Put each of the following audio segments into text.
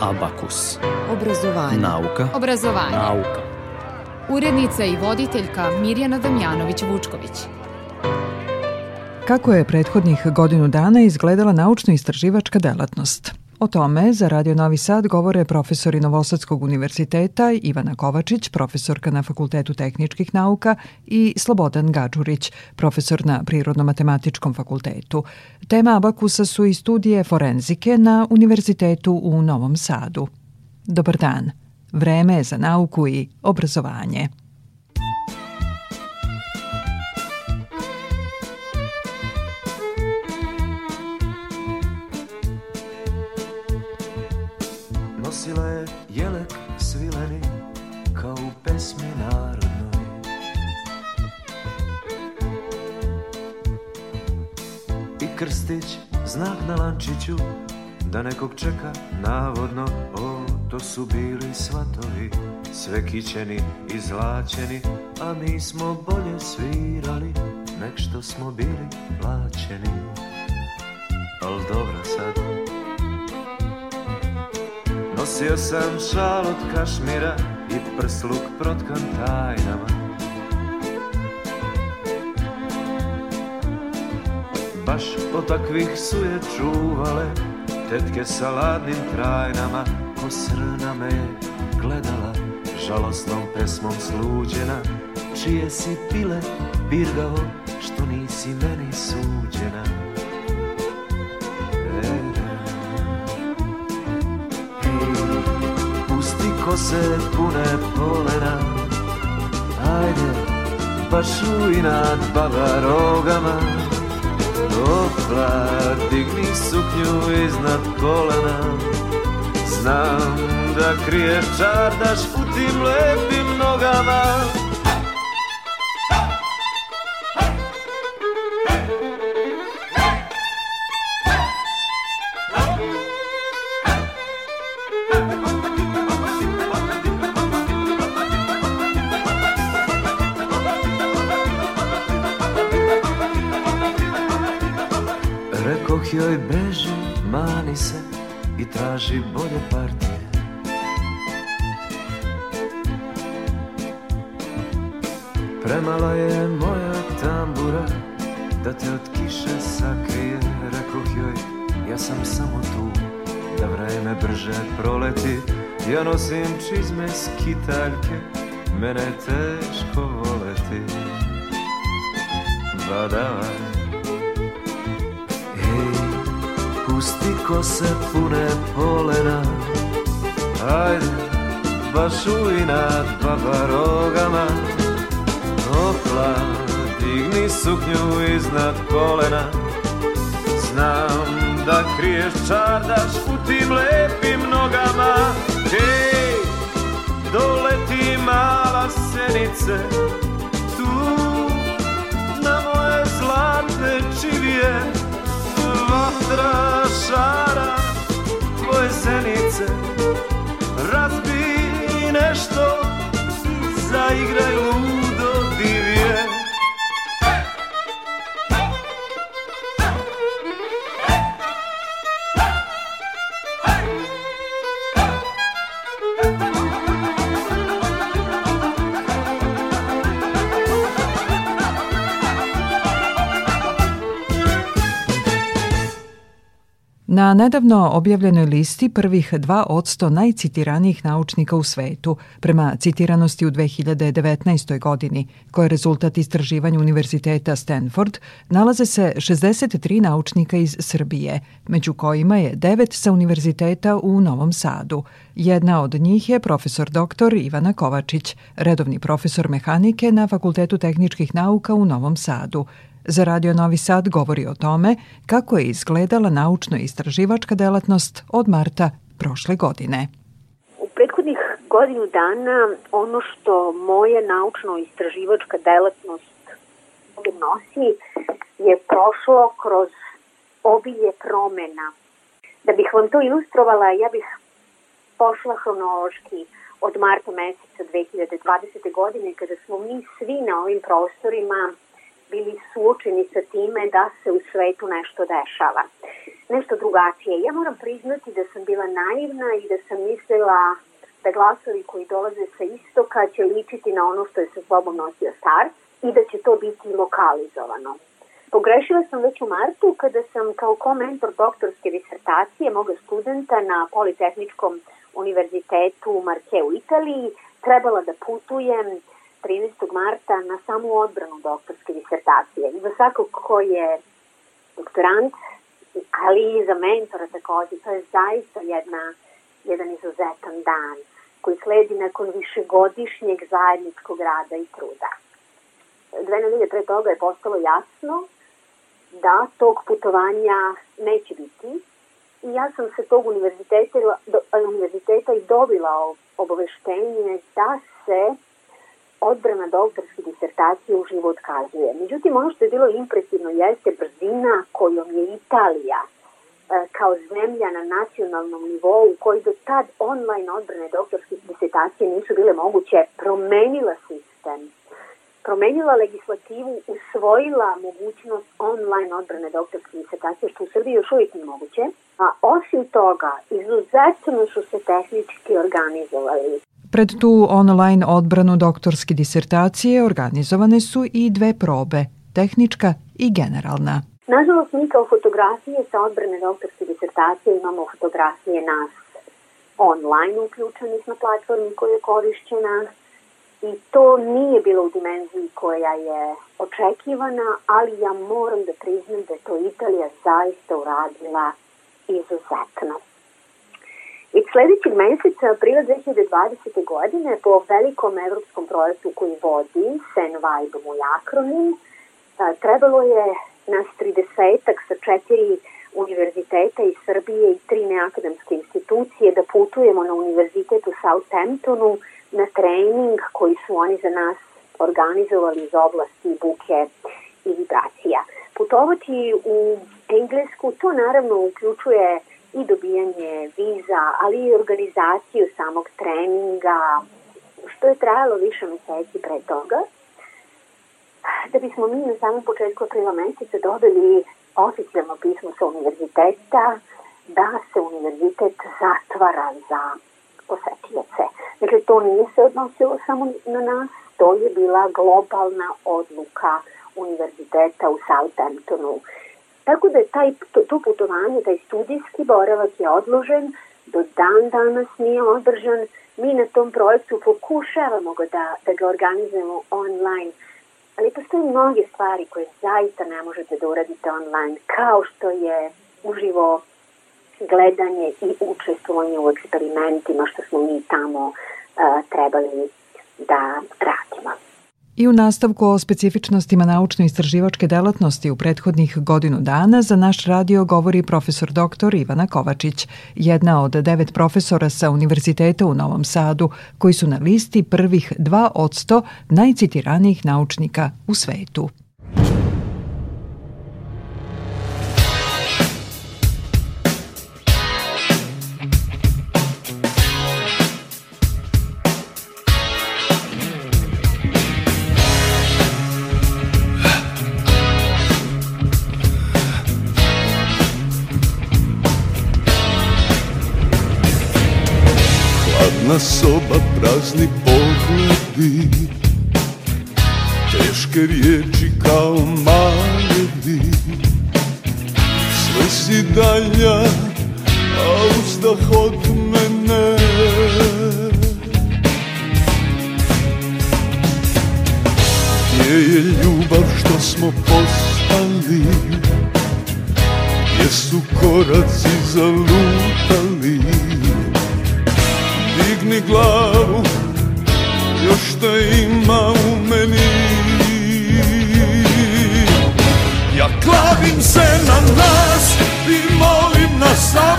Abakus. Obrazovanje. Nauka. Obrazovanje. Nauka. Urednica i voditeljka Mirjana Damjanović-Vučković. Kako je prethodnih godinu dana izgledala naučno-istraživačka delatnost? O tome za Radio Novi Sad govore profesori Novosadskog univerziteta Ivana Kovačić, profesorka na Fakultetu tehničkih nauka i Slobodan Gađurić, profesor na Prirodno-matematičkom fakultetu. Tema Abakusa su i studije forenzike na Univerzitetu u Novom Sadu. Dobar dan. Vreme je za nauku i obrazovanje. I krstić znak na lančiću da nekog čeka navodno O, to su bili svatovi sve kićeni i zlačeni A mi smo bolje svirali nek što smo bili plaćeni. Al dobro sad. Nosio sam šal od kašmira i prsluk protkan tajnama Baš od takvih su je čuvale. Tetke sa ladnim trajnama Ko srna me gledala žalostnom pesmom sluđena Čije si pile birgavo što nisi meni suđena. Kose pune polena Ajde, baš u inat baba rogama Opla, digni suknju iznad kolena. Znam da kriješ čardaš u tim lepim nogama skitaljke, mene teško voleti. Badavaj pusti kose pune polena. Ajde, baš u inat baba rogama Opla, digni suknju iznad kolena. Znam da kriješ čardaš u tim lepim nogama. Hej, doleti mala senice Tu na moje zlatne čivije vatra šara tvoje zenice Razbi nešto, zaigraj ludo Na nedavno objavljenoj listi prvih 2 od 100 najcitiranijih naučnika u svetu, prema citiranosti u 2019. godini, koje je rezultat istraživanja Univerziteta Stanford, nalaze se 63 naučnika iz Srbije, među kojima je 9 sa Univerziteta u Novom Sadu. Jedna od njih je profesor dr. Ivana Kovačić, redovni profesor mehanike na Fakultetu tehničkih nauka u Novom Sadu. Za Radio Novi Sad govori o tome kako je izgledala naučno-istraživačka delatnost od marta prošle godine. U prethodnih godinu dana ono što moje naučno-istraživačka delatnost nosi je prošlo kroz obilje promena. Da bih vam to ilustrovala, ja bih pošla hronološki od marta meseca 2020. godine kada smo mi svi na ovim prostorima bili suočeni sa time da se u svetu nešto dešava. nešto drugačije. Ja moram priznati da sam bila naivna i da sam mislila da glasovi koji dolaze sa istoka će ličiti na ono što je sa sobom nosio start i da će to biti lokalizovano. Pogrešila sam već u martu kada sam kao komentor doktorske disertacije moga studenta na Politehničkom univerzitetu Marke u Italiji trebala da putujem 13. marta na samu odbranu doktorske disertacije. I za svakog ko je doktorant, ali i za mentora takođe, to je zaista jedna, jedan izuzetan dan koji sledi nakon višegodišnjeg zajedničkog rada i truda. Dve nedelje pre toga je postalo jasno da tog putovanja neće biti i ja sam se tog univerziteta, do, univerziteta i dobila obaveštenje da se odbrana doktorske disertacije u život otkazuje. Međutim, ono što je bilo impresivno jeste brzina kojom je Italija e, kao zemlja na nacionalnom nivou koji do tad online odbrane doktorske disertacije nisu bile moguće, promenila sistem promenila legislativu, usvojila mogućnost online odbrane doktorske disertacije, što u Srbiji još uvijek nije moguće. A osim toga, izuzetno su se tehnički organizovali. Pred tu online odbranu doktorske disertacije organizovane su i dve probe, tehnička i generalna. Nažalost, mi kao fotografije sa odbrane doktorske disertacije imamo fotografije nas online uključenih na platformi koja je korišćena, i to nije bilo u dimenziji koja je očekivana, ali ja moram da priznam da je to Italija zaista uradila izuzetno. I sledećeg meseca, aprila 2020. godine, po velikom evropskom projektu koji vodi Sen Vibe moj akronim, trebalo je nas 30 sa četiri univerziteta iz Srbije i tri neakademske institucije da putujemo na univerzitet u Southamptonu, na trening koji su oni za nas organizovali iz oblasti buke i vibracija. Putovati u Englesku, to naravno uključuje i dobijanje viza, ali i organizaciju samog treninga, što je trajalo više meseci pre toga, da bismo mi na samom početku aprila meseca dobili oficijalno pismo sa univerziteta da se univerzitet zatvara za posetioce. Dakle, to nije se odnosilo samo na nas, to je bila globalna odluka univerziteta u Southamptonu. Tako da je taj, to, to putovanje, taj studijski boravak je odložen, do dan danas nije održan. Mi na tom projektu pokušavamo ga da, da ga organizujemo online, ali postoje mnoge stvari koje zaista ne možete da uradite online, kao što je uživo gledanje i učestvovanje u eksperimentima što smo mi tamo uh, trebali da radimo. I u nastavku o specifičnostima naučno-istraživačke delatnosti u prethodnih godinu dana za naš radio govori profesor dr. Ivana Kovačić, jedna od devet profesora sa Univerziteta u Novom Sadu, koji su na listi prvih 2 od 100 najcitiranijih naučnika u svetu. Molim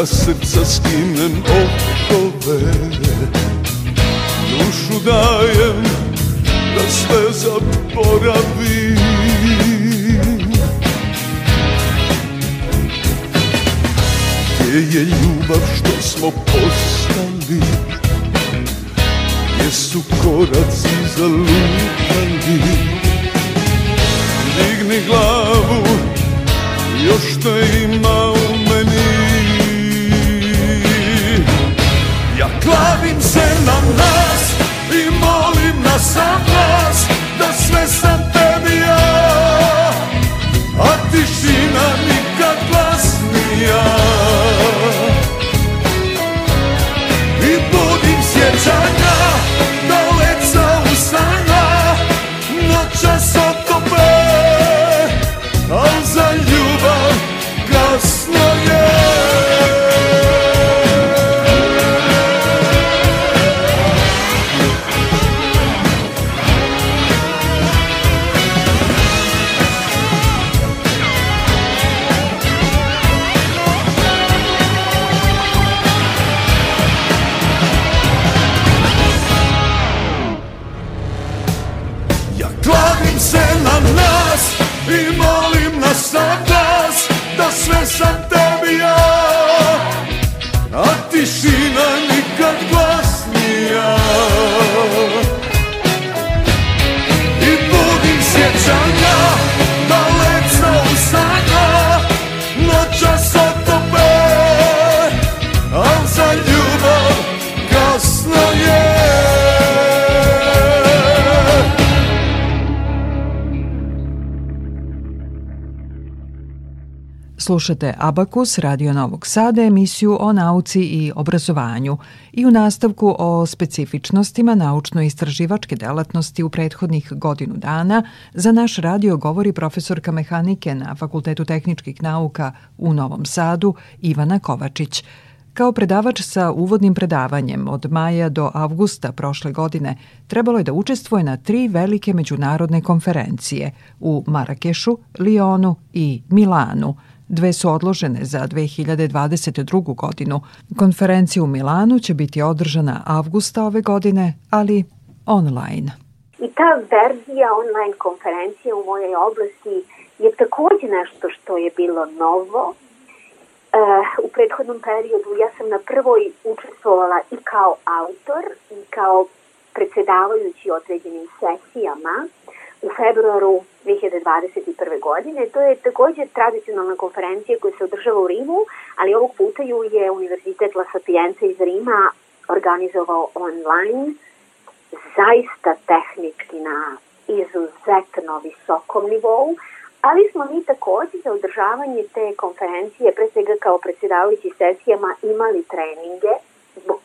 svoga srca skinem okove. Dušu dajem da sve zaboravim. Gdje je ljubav što smo postali? Gdje su koraci zalutali Digni glavu, još te ima klavim se na nas i molim na sam glas Da sve sam Slušate Abakus, Radio Novog Sada, emisiju o nauci i obrazovanju i u nastavku o specifičnostima naučno-istraživačke delatnosti u prethodnih godinu dana za naš radio govori profesorka mehanike na Fakultetu tehničkih nauka u Novom Sadu Ivana Kovačić. Kao predavač sa uvodnim predavanjem od maja do avgusta prošle godine trebalo je da učestvuje na tri velike međunarodne konferencije u Marakešu, Lionu i Milanu – Dve su odložene za 2022. godinu. Konferencija u Milanu će biti održana avgusta ove godine, ali online. I ta verzija online konferencije u mojoj oblasti je takođe nešto što je bilo novo. E, u prethodnom periodu ja sam na prvoj učestvovala i kao autor i kao predsedavajući određenim sesijama u februaru 2021. godine. To je takođe tradicionalna konferencija koja se održava u Rimu, ali ovog puta ju je Univerzitet La Sapienza iz Rima organizovao online, zaista tehnički na izuzetno visokom nivou, ali smo mi takođe za održavanje te konferencije, pre svega kao predsjedavajući sesijama, imali treninge zbog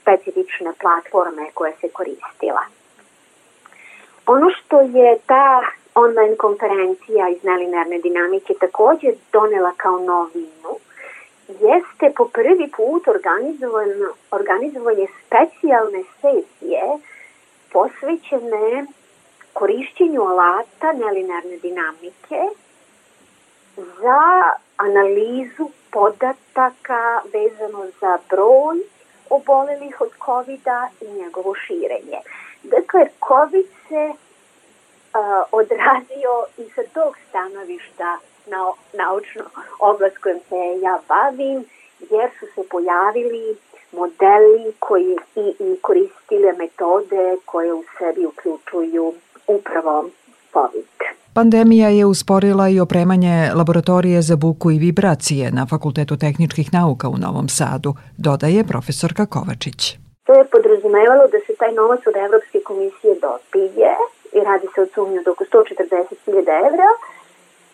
specifične platforme koja se koristila. Ono što je ta online konferencija iz nelinearne dinamike takođe donela kao novinu, jeste po prvi put organizovano, organizovanje specijalne sesije posvećene korišćenju alata nelinearne dinamike za analizu podataka vezano za broj obolelih od covid i njegovo širenje. Dakle, COVID se uh, odrazio i sa tog stanovišta na naučnu oblast kojom se ja bavim, jer su se pojavili modeli koji i, i koristile metode koje u sebi uključuju upravo COVID. Pandemija je usporila i opremanje laboratorije za buku i vibracije na Fakultetu tehničkih nauka u Novom Sadu, dodaje profesorka Kovačić. To je podrazumevalo da se taj novac od Evropske komisije dopije i radi se o sumnju od oko 140.000 evra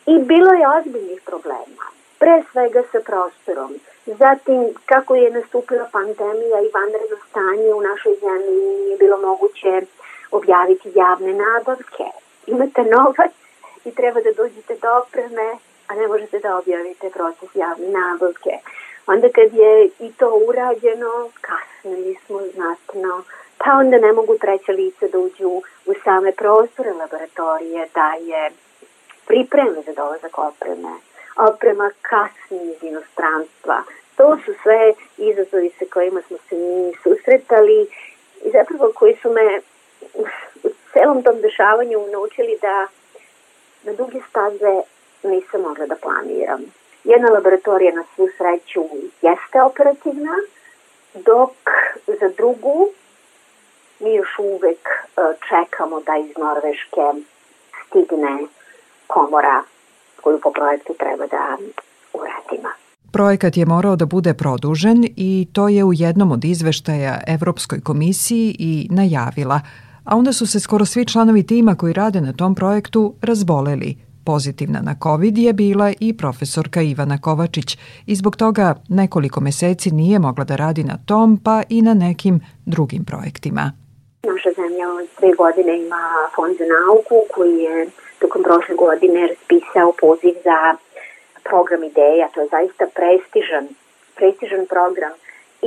i bilo je ozbiljnih problema. Pre svega sa prostorom. Zatim, kako je nastupila pandemija i vanredno stanje u našoj zemlji, nije bilo moguće objaviti javne nabavke. Imate novac i treba da dođete do opreme, a ne možete da objavite proces javne nabavke. Onda kad je i to urađeno, kasnili smo znatno, pa onda ne mogu treće lice da uđu u same prostore laboratorije, da je pripreme za dolazak opreme, oprema kasni iz inostranstva. To su sve izazovi sa kojima smo se mi susretali i zapravo koji su me u celom tom dešavanju naučili da na duge staze nisam mogla da planiram. Jedna laboratorija na svu sreću jeste operativna, dok za drugu mi još uvek e, čekamo da iz Norveške stigne komora koju po projektu treba da uradimo. Projekat je morao da bude produžen i to je u jednom od izveštaja Evropskoj komisiji i najavila, a onda su se skoro svi članovi tima koji rade na tom projektu razboleli – Pozitivna na COVID je bila i profesorka Ivana Kovačić i zbog toga nekoliko meseci nije mogla da radi na tom pa i na nekim drugim projektima. Naša zemlja od dve godine ima fond za nauku koji je tokom prošle godine raspisao poziv za program ideja. To je zaista prestižan, prestižan program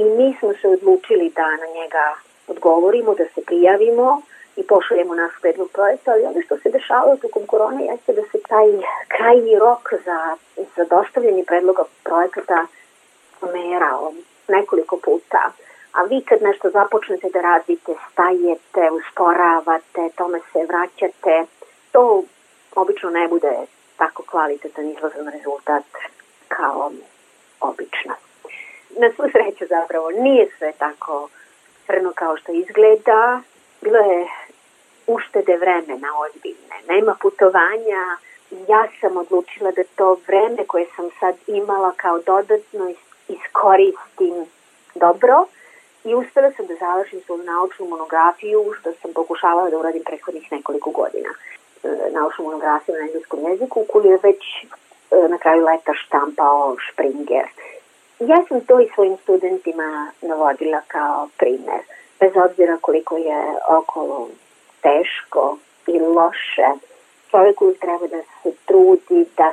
i mi smo se odlučili da na njega odgovorimo, da se prijavimo i pošaljemo naš predlog projekta, ali ono što se dešavalo tokom korone jeste da se taj krajni rok za, za dostavljanje predloga projekata pomerao nekoliko puta. A vi kad nešto započnete da radite, stajete, usporavate, tome se vraćate, to obično ne bude tako kvalitetan izlazan rezultat kao obično. Na svu sreću zapravo nije sve tako crno kao što izgleda. Bilo je uštede vremena ozbiljne. Nema putovanja. Ja sam odlučila da to vreme koje sam sad imala kao dodatno iskoristim dobro i uspela sam da završim svoju naučnu monografiju što sam pokušavala da uradim prethodnih nekoliko godina. E, naučnu monografiju na engleskom jeziku koju je već e, na kraju leta štampao Springer. Ja sam to i svojim studentima navodila kao primer, bez obzira koliko je okolo teško i loše, čovjek uvijek treba da se trudi da,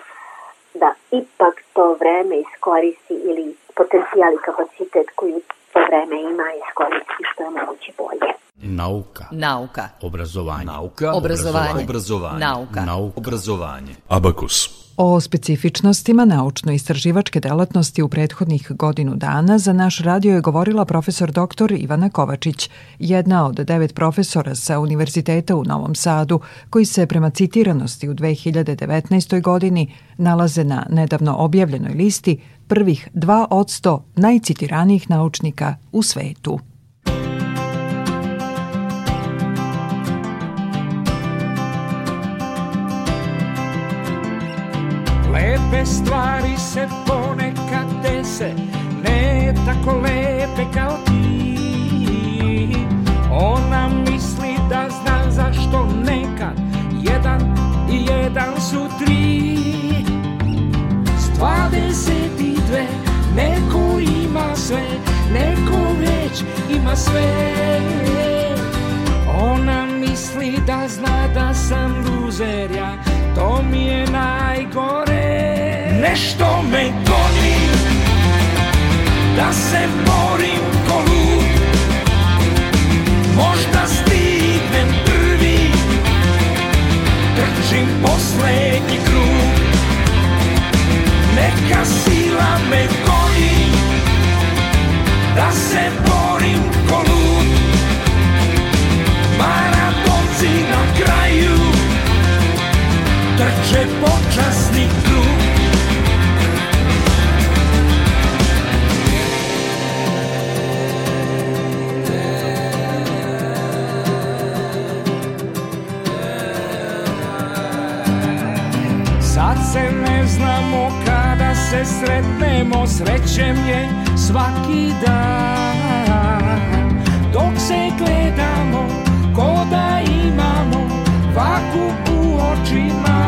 da ipak to vreme iskoristi ili potencijal i kapacitet koju to vreme ima iskoristi što je moguće bolje. Nauka. Nauka. Obrazovanje. Nauka. Obrazovanje. Obrazovanje. Nauka. Nauka. Obrazovanje. Abakus. O specifičnostima naučno-istraživačke delatnosti u prethodnih godinu dana za naš radio je govorila profesor dr. Ivana Kovačić, jedna od devet profesora sa Univerziteta u Novom Sadu, koji se prema citiranosti u 2019. godini nalaze na nedavno objavljenoj listi prvih 2 od 100 najcitiranijih naučnika u svetu. Lepe stvari se ponekad dese Ne tako lepe kao ti. Ona misli da zna zašto nekad Jedan i jedan su tri. S dvadeset i dve Neko ima sve Neko već ima sve. Ona misli da zna da sam luzer ja To mi je najgore Nešto me goni Da se borim ko lud. Možda stignem prvi Trčim poslednji krug. Neka sila me goni Da se borim ko lud. Maratonci na kraju Trče počasni se sretnemo Srećem je svaki dan. Dok se gledamo ko da imamo Vaku u očima.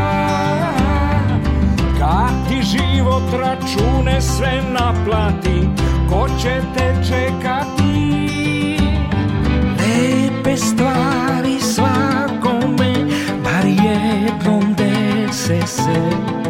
Kad ti život račune sve naplati Ko će te čekati? Lepe stvari svakome Bar jednom dese se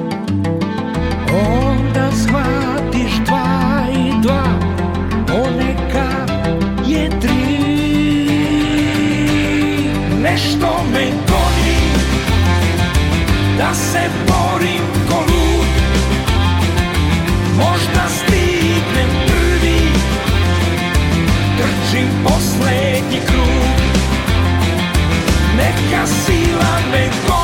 se borim ko lud. Možda stignem prvi Trčim poslednji krug. Neka sila me goji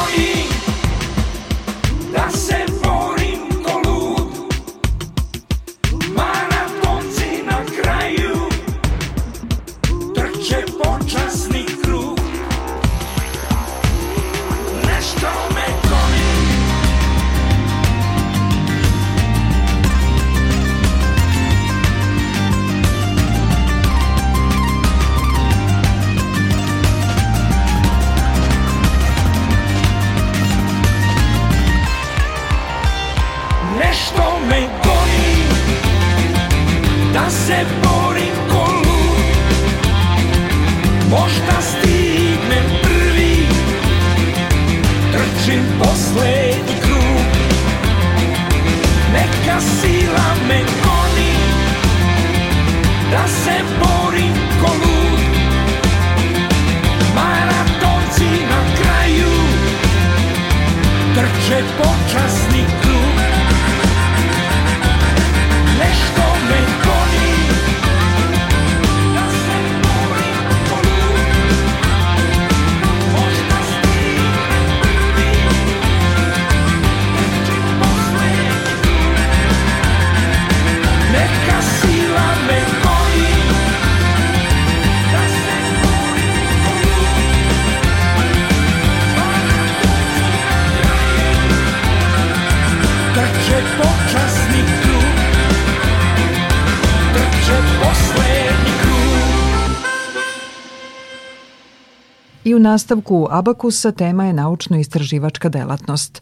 nastavku Abakusa tema je naučno-istraživačka delatnost.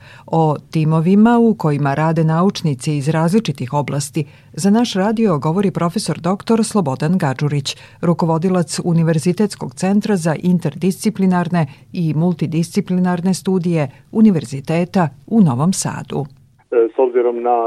O timovima u kojima rade naučnici iz različitih oblasti za naš radio govori profesor dr. Slobodan Gađurić, rukovodilac Univerzitetskog centra za interdisciplinarne i multidisciplinarne studije Univerziteta u Novom Sadu. E, s obzirom na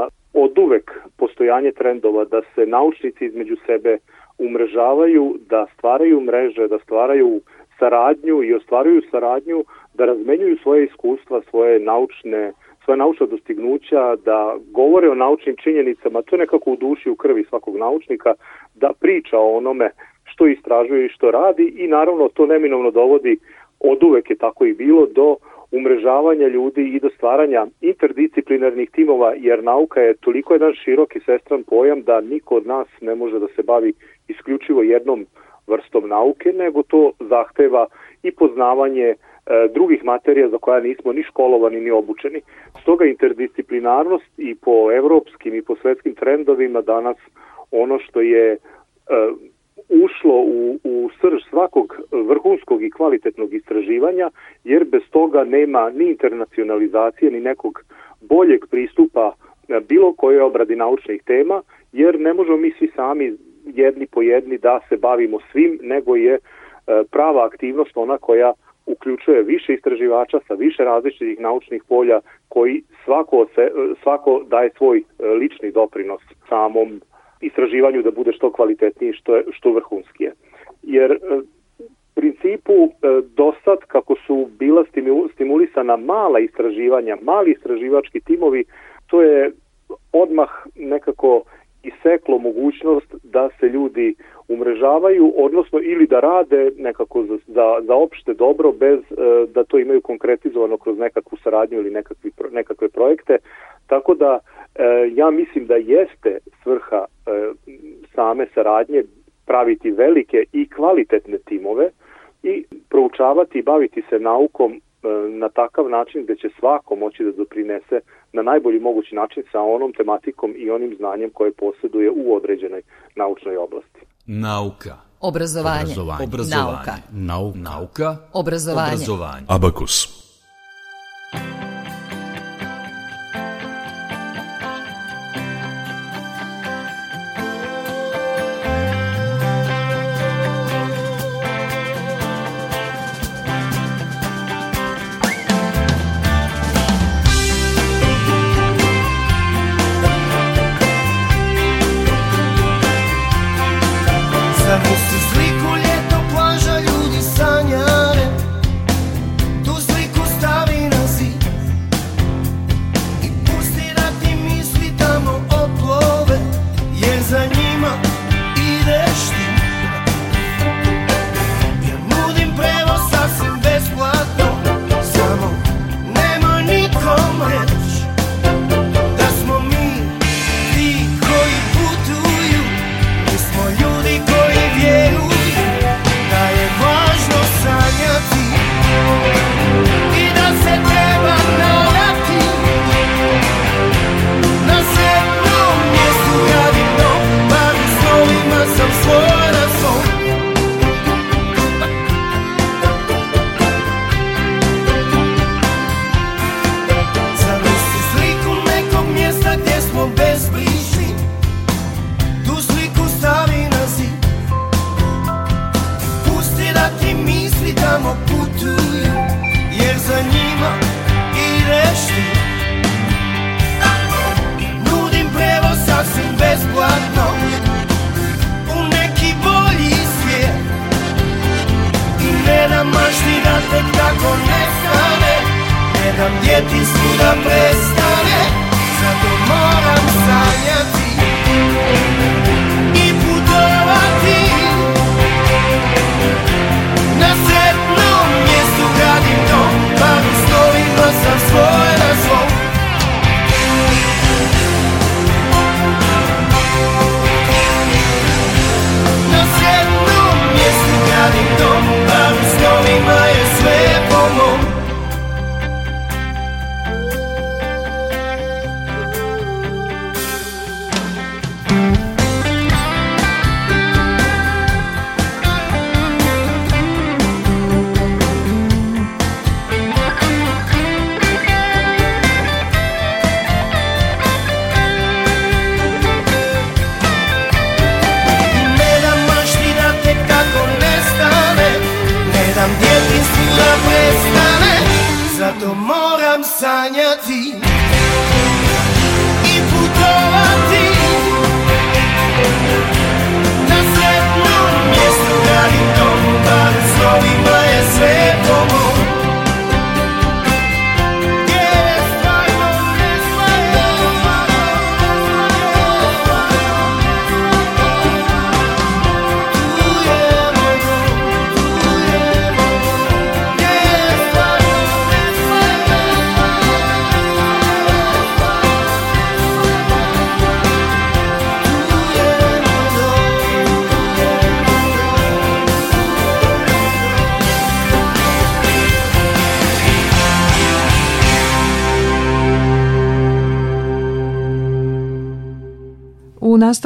od uvek postojanje trendova da se naučnici između sebe umrežavaju, da stvaraju mreže, da stvaraju saradnju i ostvaruju saradnju, da razmenjuju svoje iskustva, svoje naučne svoje naučna dostignuća, da govore o naučnim činjenicama, to je nekako u duši, u krvi svakog naučnika, da priča o onome što istražuje i što radi i naravno to neminovno dovodi, od uvek je tako i bilo, do umrežavanja ljudi i do stvaranja interdisciplinarnih timova, jer nauka je toliko jedan širok i svestran pojam da niko od nas ne može da se bavi isključivo jednom vrstom nauke, nego to zahteva i poznavanje e, drugih materija za koja nismo ni školovani ni obučeni. Stoga interdisciplinarnost i po evropskim i po svetskim trendovima danas ono što je e, ušlo u, u srž svakog vrhunskog i kvalitetnog istraživanja, jer bez toga nema ni internacionalizacije, ni nekog boljeg pristupa na bilo kojoj obradi naučnih tema, jer ne možemo mi svi sami jedni po jedni da se bavimo svim, nego je e, prava aktivnost ona koja uključuje više istraživača sa više različitih naučnih polja koji svako, se, svako daje svoj e, lični doprinos samom istraživanju da bude što kvalitetniji, što, je, što vrhunskije. Jer e, principu do sad kako su bila stimulisana mala istraživanja, mali istraživački timovi, to je odmah nekako iseklo mogućnost da se ljudi umrežavaju, odnosno ili da rade nekako za, za, za opšte dobro bez e, da to imaju konkretizovano kroz nekakvu saradnju ili nekakvi, nekakve projekte. Tako da e, ja mislim da jeste svrha e, same saradnje praviti velike i kvalitetne timove i proučavati i baviti se naukom na takav način gde će svako moći da doprinese na najbolji mogući način sa onom tematikom i onim znanjem koje posjeduje u određenoj naučnoj oblasti. Nauka. Obrazovanje. Obrazovanje. Obrazovanje. Nauka. Nauka. Nauka. Obrazovanje. Obrazovanje. Abakus. Zamisli moram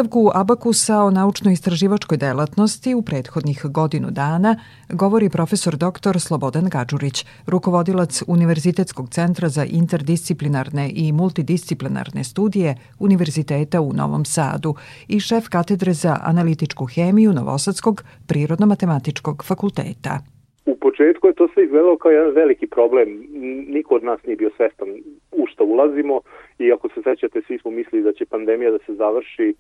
U nastavku Abakusa o naučno-istraživačkoj delatnosti u prethodnih godinu dana govori profesor dr. Slobodan Gađurić, rukovodilac Univerzitetskog centra za interdisciplinarne i multidisciplinarne studije Univerziteta u Novom Sadu i šef katedre za analitičku hemiju Novosadskog prirodno-matematičkog fakulteta. U početku je to sve izgledalo kao jedan veliki problem. Niko od nas nije bio svestan u što ulazimo i ako se sećate, svi smo mislili da će pandemija da se završi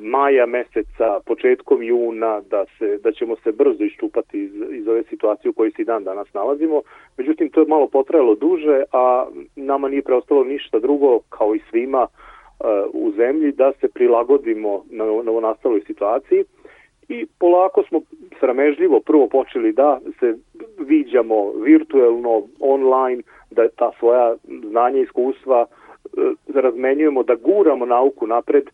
maja meseca, početkom juna, da, se, da ćemo se brzo iščupati iz, iz ove situacije u kojoj se i dan danas nalazimo. Međutim, to je malo potrajalo duže, a nama nije preostalo ništa drugo, kao i svima e, u zemlji, da se prilagodimo na novonastaloj situaciji i polako smo sramežljivo prvo počeli da se viđamo virtuelno, online, da ta svoja znanja i iskustva e, razmenjujemo, da guramo nauku napred e,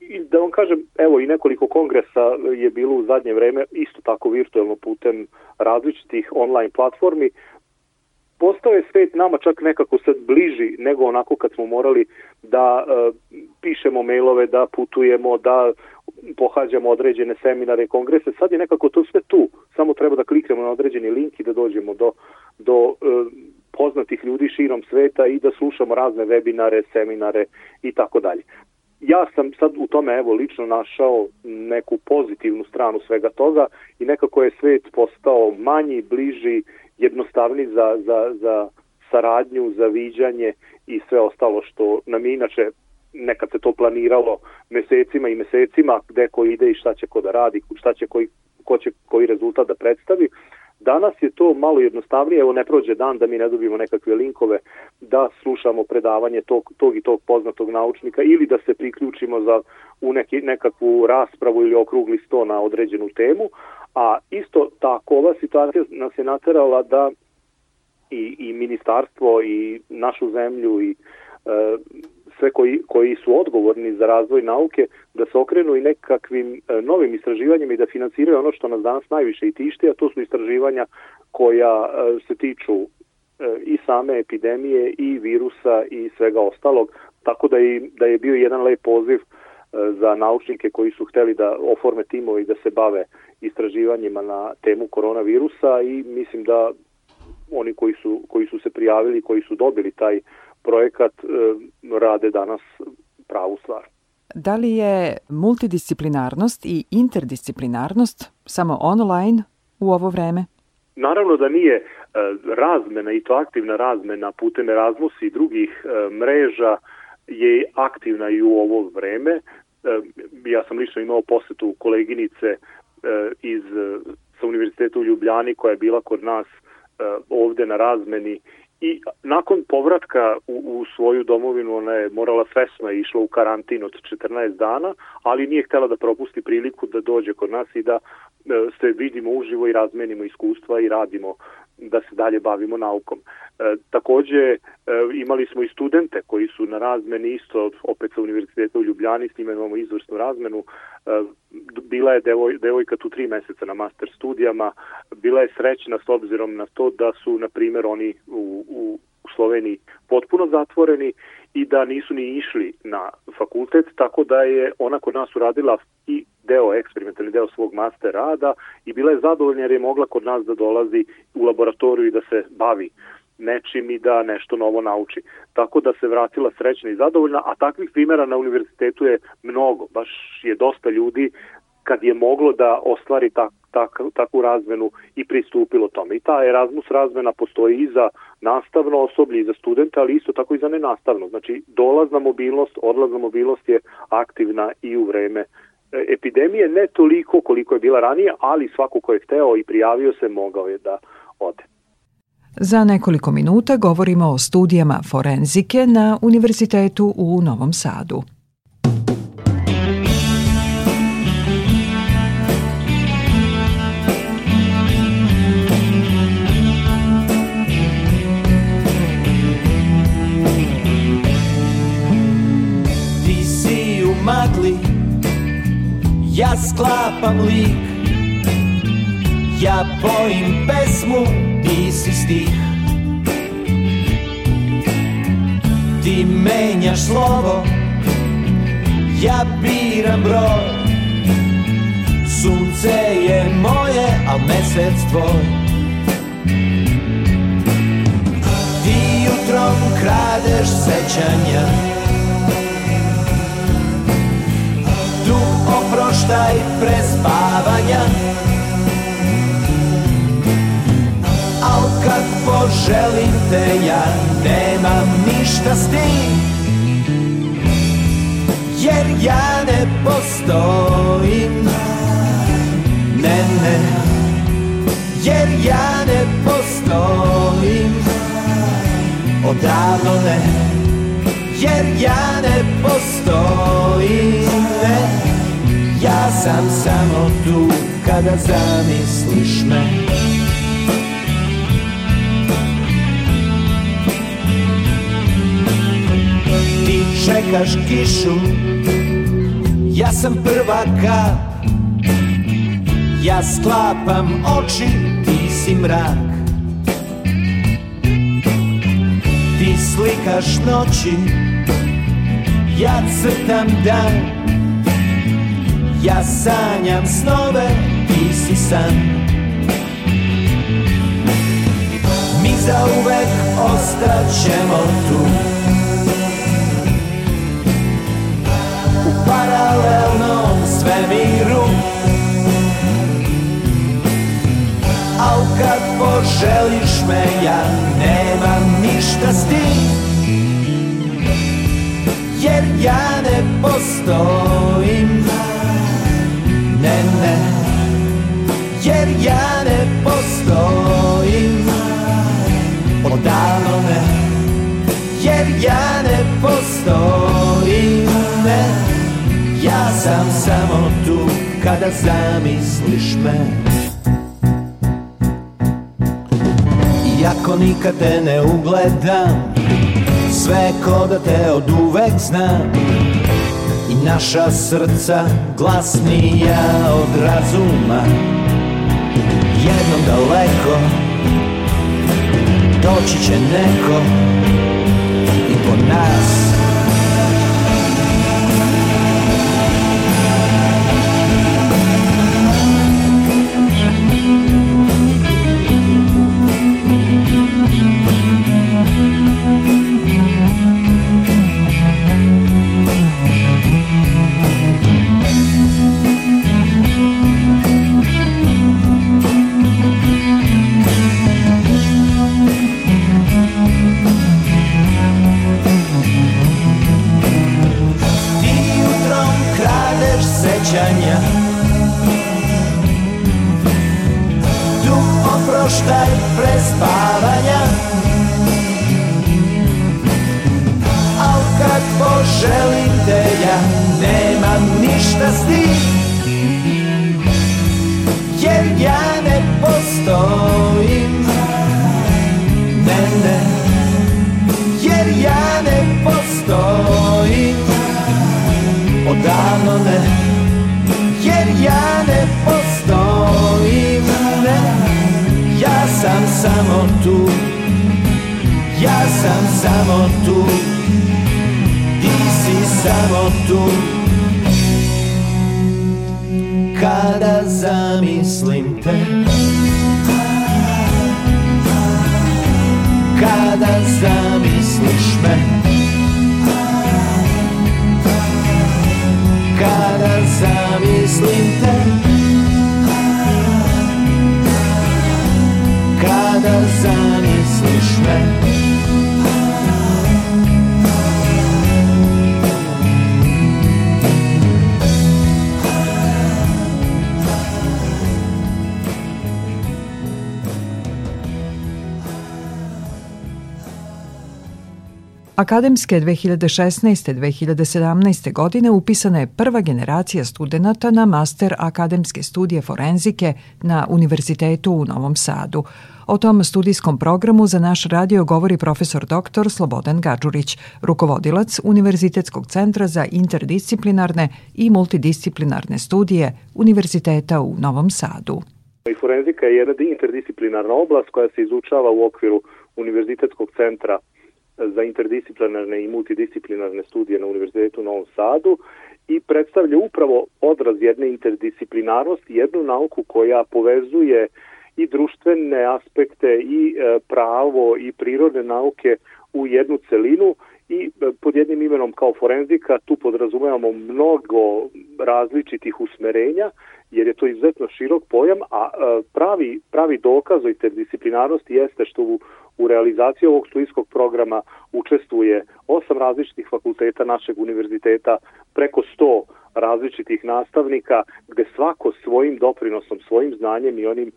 i da vam kažem, evo i nekoliko kongresa je bilo u zadnje vreme isto tako virtuelno putem različitih online platformi, postao je svet nama čak nekako sad bliži nego onako kad smo morali da e, pišemo mailove, da putujemo, da pohađamo određene seminare, kongrese, sad je nekako to sve tu, samo treba da kliknemo na određeni link i da dođemo do, do e, poznatih ljudi širom sveta i da slušamo razne webinare, seminare i tako dalje. Ja sam sad u tome evo lično našao neku pozitivnu stranu svega toga i nekako je svet postao manji, bliži, jednostavniji za, za, za saradnju, za viđanje i sve ostalo što nam je inače nekad se to planiralo mesecima i mesecima gde ko ide i šta će ko da radi, šta će koji, ko će koji rezultat da predstavi. Danas je to malo jednostavnije, evo ne prođe dan da mi ne dobijemo nekakve linkove da slušamo predavanje tog, tog i tog poznatog naučnika ili da se priključimo za u neki, nekakvu raspravu ili okrugli sto na određenu temu, a isto tako ova situacija nas je naterala da i, i ministarstvo i našu zemlju i e, sve koji, koji su odgovorni za razvoj nauke da se okrenu i nekakvim e, novim istraživanjima i da finansiraju ono što nas danas najviše i tišti, a to su istraživanja koja e, se tiču e, i same epidemije i virusa i svega ostalog, tako da je, da je bio jedan lep poziv za naučnike koji su hteli da oforme timove i da se bave istraživanjima na temu koronavirusa i mislim da oni koji su, koji su se prijavili, koji su dobili taj projekat e, rade danas pravu stvar. Da li je multidisciplinarnost i interdisciplinarnost samo online u ovo vreme? Naravno da nije e, razmena i to aktivna razmena putem Erasmus i drugih e, mreža je aktivna i u ovo vreme. Ja sam lično imao posetu koleginice iz sa univerziteta u Ljubljani koja je bila kod nas ovde na razmeni i nakon povratka u, u svoju domovinu ona je morala svesno išla u karantin od 14 dana, ali nije htela da propusti priliku da dođe kod nas i da e, se vidimo uživo i razmenimo iskustva i radimo da se dalje bavimo naukom. E, takođe e, imali smo i studente koji su na razmeni isto opet sa univerziteta u Ljubljani, s njima imamo izvrsnu razmenu. E, bila je devoj, devojka tu tri meseca na master studijama, bila je srećna s obzirom na to da su, na primer, oni u, u, Sloveniji potpuno zatvoreni i da nisu ni išli na fakultet, tako da je ona kod nas uradila i deo, eksperimentalni deo svog master rada i bila je zadovoljna jer je mogla kod nas da dolazi u laboratoriju i da se bavi nečim i da nešto novo nauči. Tako da se vratila srećna i zadovoljna, a takvih primjera na univerzitetu je mnogo, baš je dosta ljudi kad je moglo da ostvari tak, tak, takvu razmenu i pristupilo tome. I ta Erasmus razmena postoji i za nastavno osoblje i za studenta, ali isto tako i za nenastavno. Znači, dolazna mobilnost, odlazna mobilnost je aktivna i u vreme epidemije, ne toliko koliko je bila ranije, ali svako ko je hteo i prijavio se mogao je da ode. Za nekoliko minuta govorimo o studijama forenzike na Univerzitetu u Novom Sadu. Ja sklapam lik Ja bojim pesmu, ti si stih. Ti menjaš slovo Ja biram broj. Sunce je moje, al mesec tvoj. Ti jutrom kradeš sećanja oproštaj prespavanja Al kad poželim te ja nemam ništa s tim. Jer ja ne postojim. Ne, ne. Jer ja ne postojim. Odavno ne. Jer ja ne postojim. Ne Ja sam samo tu kada zamisliš me. Ti čekaš kišu Ja sam prva kap Ja sklapam oči Ti si mrak. Ti slikaš noći Ja crtam dan Ja sanjam snove, ti si san. Mi za uvek ostaćemo tu. U paralelnom svemiru Al kad poželiš me ja nemam ništa s tim. Jer ja ne postojim ne, ne Jer ja ne postojim. Odavno ne Jer ja ne postojim. Ne Ja sam samo tu kada zamisliš me. Iako nikad te ne ugledam Sve ko da te od uvek znam naša srca glasnija od razuma. Jednom daleko doći će neko i po nas zamislim te Akademske 2016-2017. godine upisana je prva generacija studenta na master akademske studije forenzike na Univerzitetu u Novom Sadu. O tom studijskom programu za naš radio govori profesor dr. Slobodan Gađurić, rukovodilac Univerzitetskog centra za interdisciplinarne i multidisciplinarne studije Univerziteta u Novom Sadu. I forenzika je jedna interdisciplinarna oblast koja se izučava u okviru Univerzitetskog centra za interdisciplinarne i multidisciplinarne studije na Univerzitetu u Novom Sadu i predstavlja upravo odraz jedne interdisciplinarnosti, jednu nauku koja povezuje i društvene aspekte i e, pravo i prirodne nauke u jednu celinu i e, pod jednim imenom kao forenzika tu podrazumevamo mnogo različitih usmerenja jer je to izuzetno širok pojam, a e, pravi, pravi dokaz o interdisciplinarnosti jeste što u, u realizaciji ovog studijskog programa učestvuje osam različitih fakulteta našeg univerziteta, preko 100 različitih nastavnika, gde svako svojim doprinosom, svojim znanjem i onim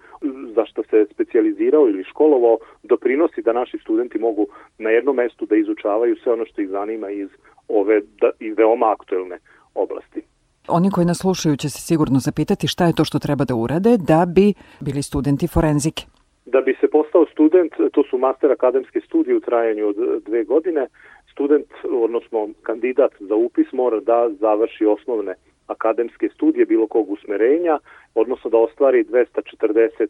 za što se specijalizirao ili školovao, doprinosi da naši studenti mogu na jednom mestu da izučavaju sve ono što ih zanima iz ove da, i veoma aktuelne oblasti. Oni koji nas slušaju će se sigurno zapitati šta je to što treba da urade da bi bili studenti forenzike. Da bi se postao student, to su master akademske studije u trajanju od dve godine, student, odnosno kandidat za upis mora da završi osnovne akademske studije bilo kog usmerenja, odnosno da ostvari 240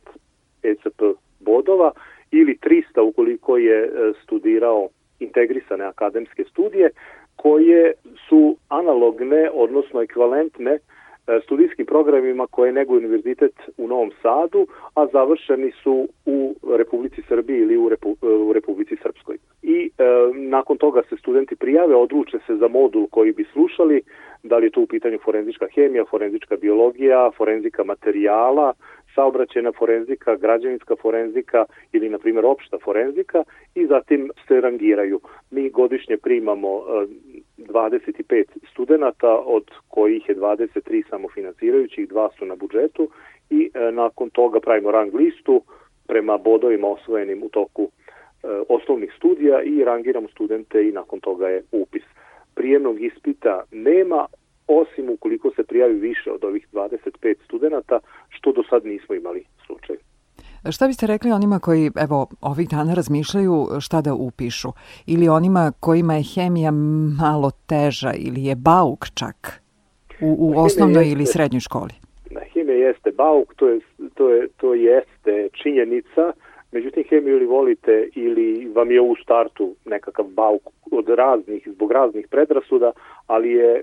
ECP bodova ili 300 ukoliko je e, studirao integrisane akademske studije, koje su analogne, odnosno ekvivalentne E, studijskim programima koje neguje univerzitet u Novom Sadu, a završeni su u Republici Srbiji ili u, Repu, e, u Republici Srpskoj. I e, nakon toga se studenti prijave, odluče se za modul koji bi slušali, da li je to u pitanju forenzička hemija, forenzička biologija, forenzika materijala, saobraćena forenzika, građevinska forenzika ili, na primjer, opšta forenzika i zatim se rangiraju. Mi godišnje primamo 25 studenta, od kojih je 23 samofinancirajućih, dva su na budžetu i e, nakon toga pravimo rang listu prema bodovima osvojenim u toku e, osnovnih studija i rangiramo studente i nakon toga je upis. Prijemnog ispita nema, osim ukoliko se prijavi više od ovih 25 studenta, što do sad nismo imali slučaj. Šta biste rekli onima koji, evo, ovih dana razmišljaju šta da upišu? Ili onima kojima je hemija malo teža ili je bauk čak u, u osnovnoj jeste, ili srednjoj školi? Hemija jeste bauk, to, je, to, je, to jeste činjenica, međutim hemiju ili volite ili vam je u startu nekakav bauk od raznih, zbog raznih predrasuda, ali je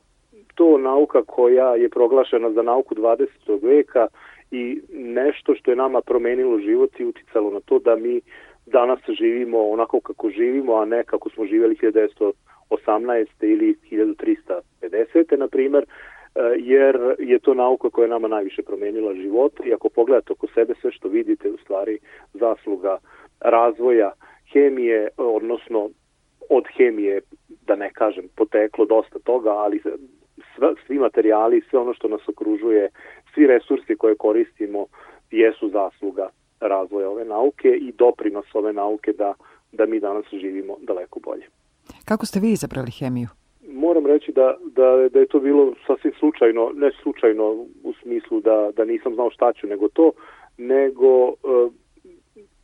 to nauka koja je proglašena za nauku 20. veka i nešto što je nama promenilo život i uticalo na to da mi danas živimo onako kako živimo, a ne kako smo živeli 1918. ili 1350. na primer, e, jer je to nauka koja je nama najviše promenila život i ako pogledate oko sebe sve što vidite u stvari zasluga razvoja hemije, odnosno od hemije, da ne kažem, poteklo dosta toga, ali sve, svi materijali, sve ono što nas okružuje, svi resursi koje koristimo jesu zasluga razvoja ove nauke i doprinos ove nauke da, da mi danas živimo daleko bolje. Kako ste vi izabrali hemiju? moram reći da, da, da je to bilo sasvim slučajno, ne slučajno u smislu da, da nisam znao šta ću, nego to, nego e,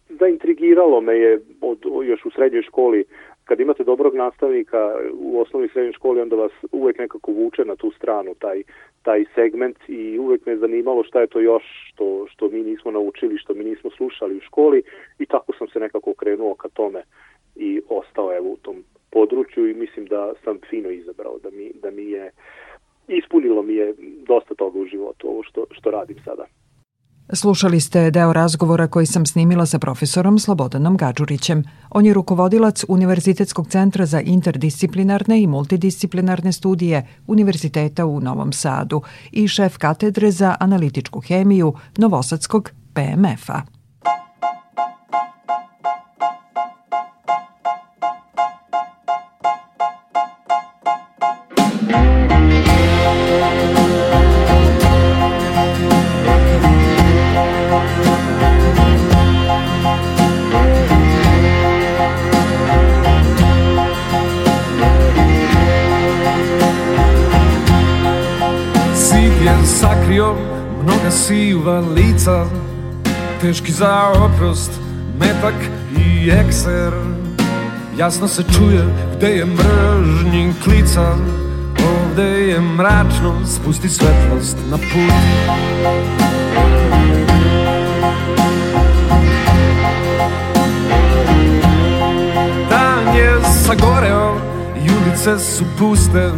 zaintrigiralo me je od, još u srednjoj školi kad imate dobrog nastavnika u osnovnoj srednjoj školi, onda vas uvek nekako vuče na tu stranu, taj, taj segment i uvek me zanimalo šta je to još što, što mi nismo naučili, što mi nismo slušali u školi i tako sam se nekako okrenuo ka tome i ostao evo u tom području i mislim da sam fino izabrao, da mi, da mi je ispunilo mi je dosta toga u životu ovo što, što radim sada. Slušali ste deo razgovora koji sam snimila sa profesorom Slobodanom Gađurićem. On je rukovodilac Univerzitetskog centra za interdisciplinarne i multidisciplinarne studije Univerziteta u Novom Sadu i šef katedre za analitičku hemiju Novosadskog PMF-a. Ekser. Jasno se čuje gde je mržnji klica Ovde je mračno, spusti svetlost na put. Dan je sagoreo i ulice su puste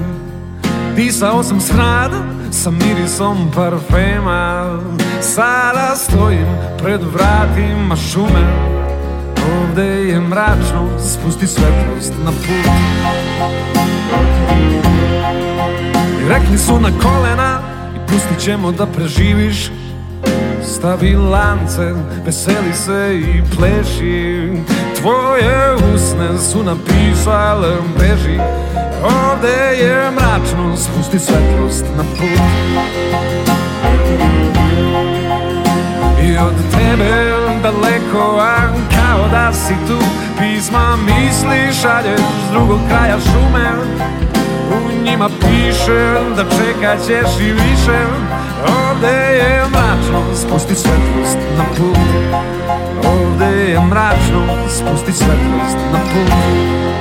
Disao sam smrada sa mirisom parfema. Sada stojim pred vratima šume Ovde je mračno, spusti svetlost na put. I rekli su na kolena i pustit ćemo da preživiš. Stavi lance, veseli se i pleši. Tvoje usne su napisale beži. Ovde je mračno, spusti svetlost na put I od tebe daleko, a kao da si tu. Pisma misli šalješ s drugog kraja šume. U njima piše da čekat ćeš i više. Ovde je mračno, spusti svetlost na put. Ovde je mračno, spusti svetlost na put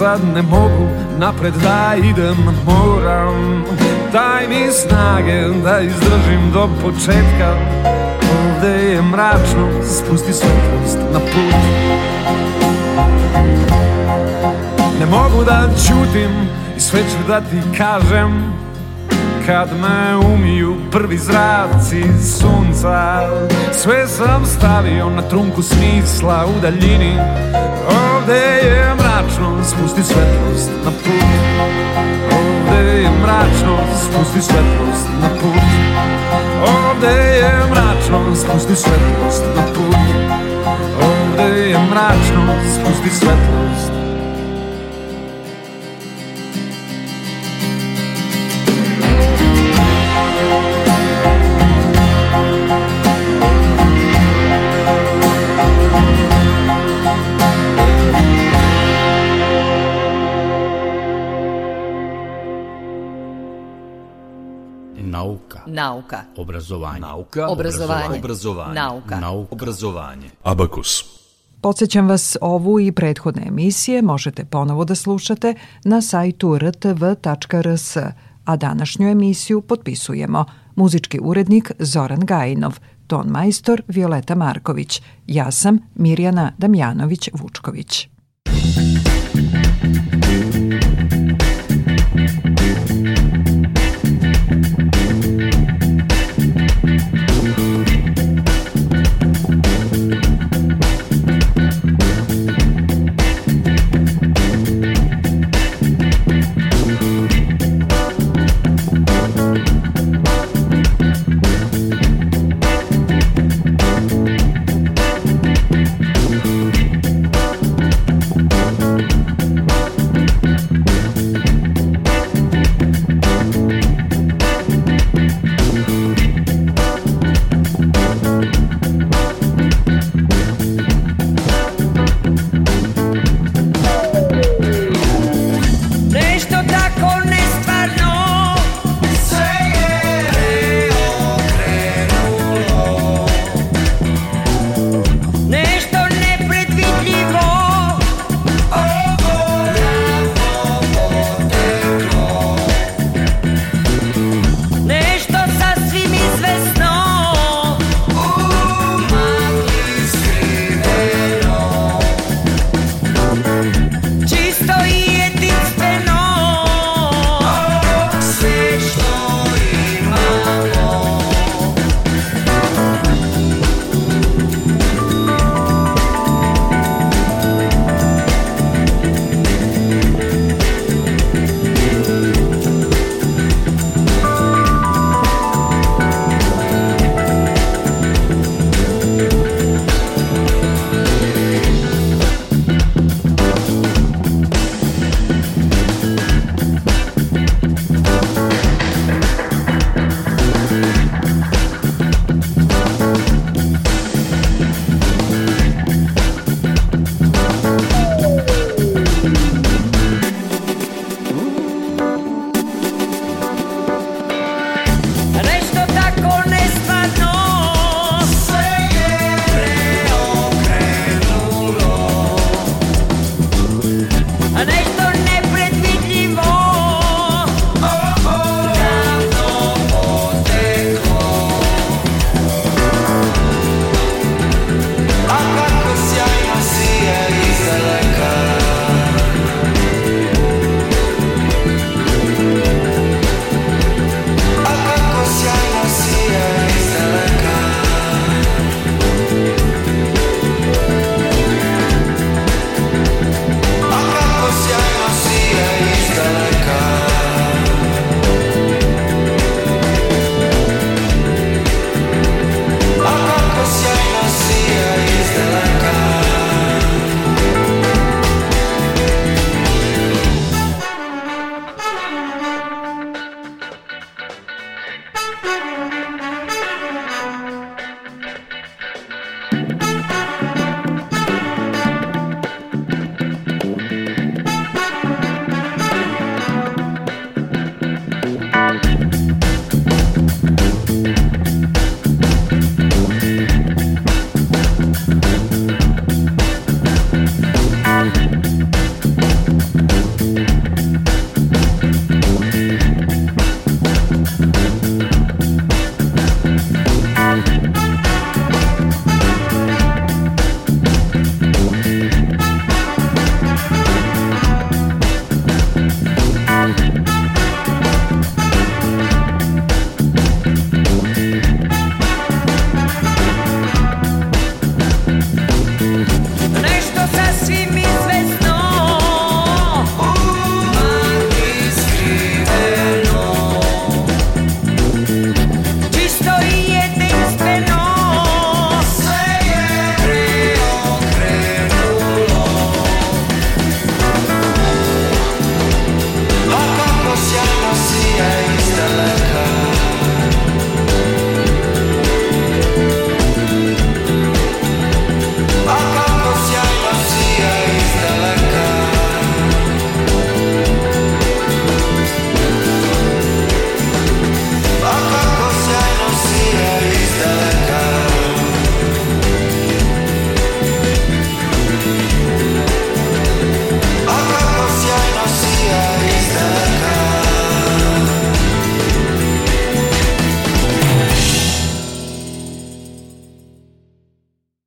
Nazad ne mogu, napred da idem moram. Daj mi snage da izdržim do početka. Ovde je mračno, spusti svetlost na put. Ne mogu da ćutim i sve ću da ti kažem. Kad me umiju prvi zraci sunca Sve sam stavio na trunku smisla u daljini. Ovde je mračno, spusti svetlost na put. Ovde je mračno, spusti svetlost na put. Ovde je mračno, spusti svetlost na put. Ovde je mračno, spusti svetlost Nauka. Obrazovanje. Nauka. Obrazovanje. Obrazovanje. Nauka. Nauka. Obrazovanje. Abakus. Podsećam vas, ovu i prethodne emisije možete ponovo da slušate na sajtu rtv.rs, a današnju emisiju potpisujemo muzički urednik Zoran Gajinov, ton majstor Violeta Marković, ja sam Mirjana Damjanović-Vučković.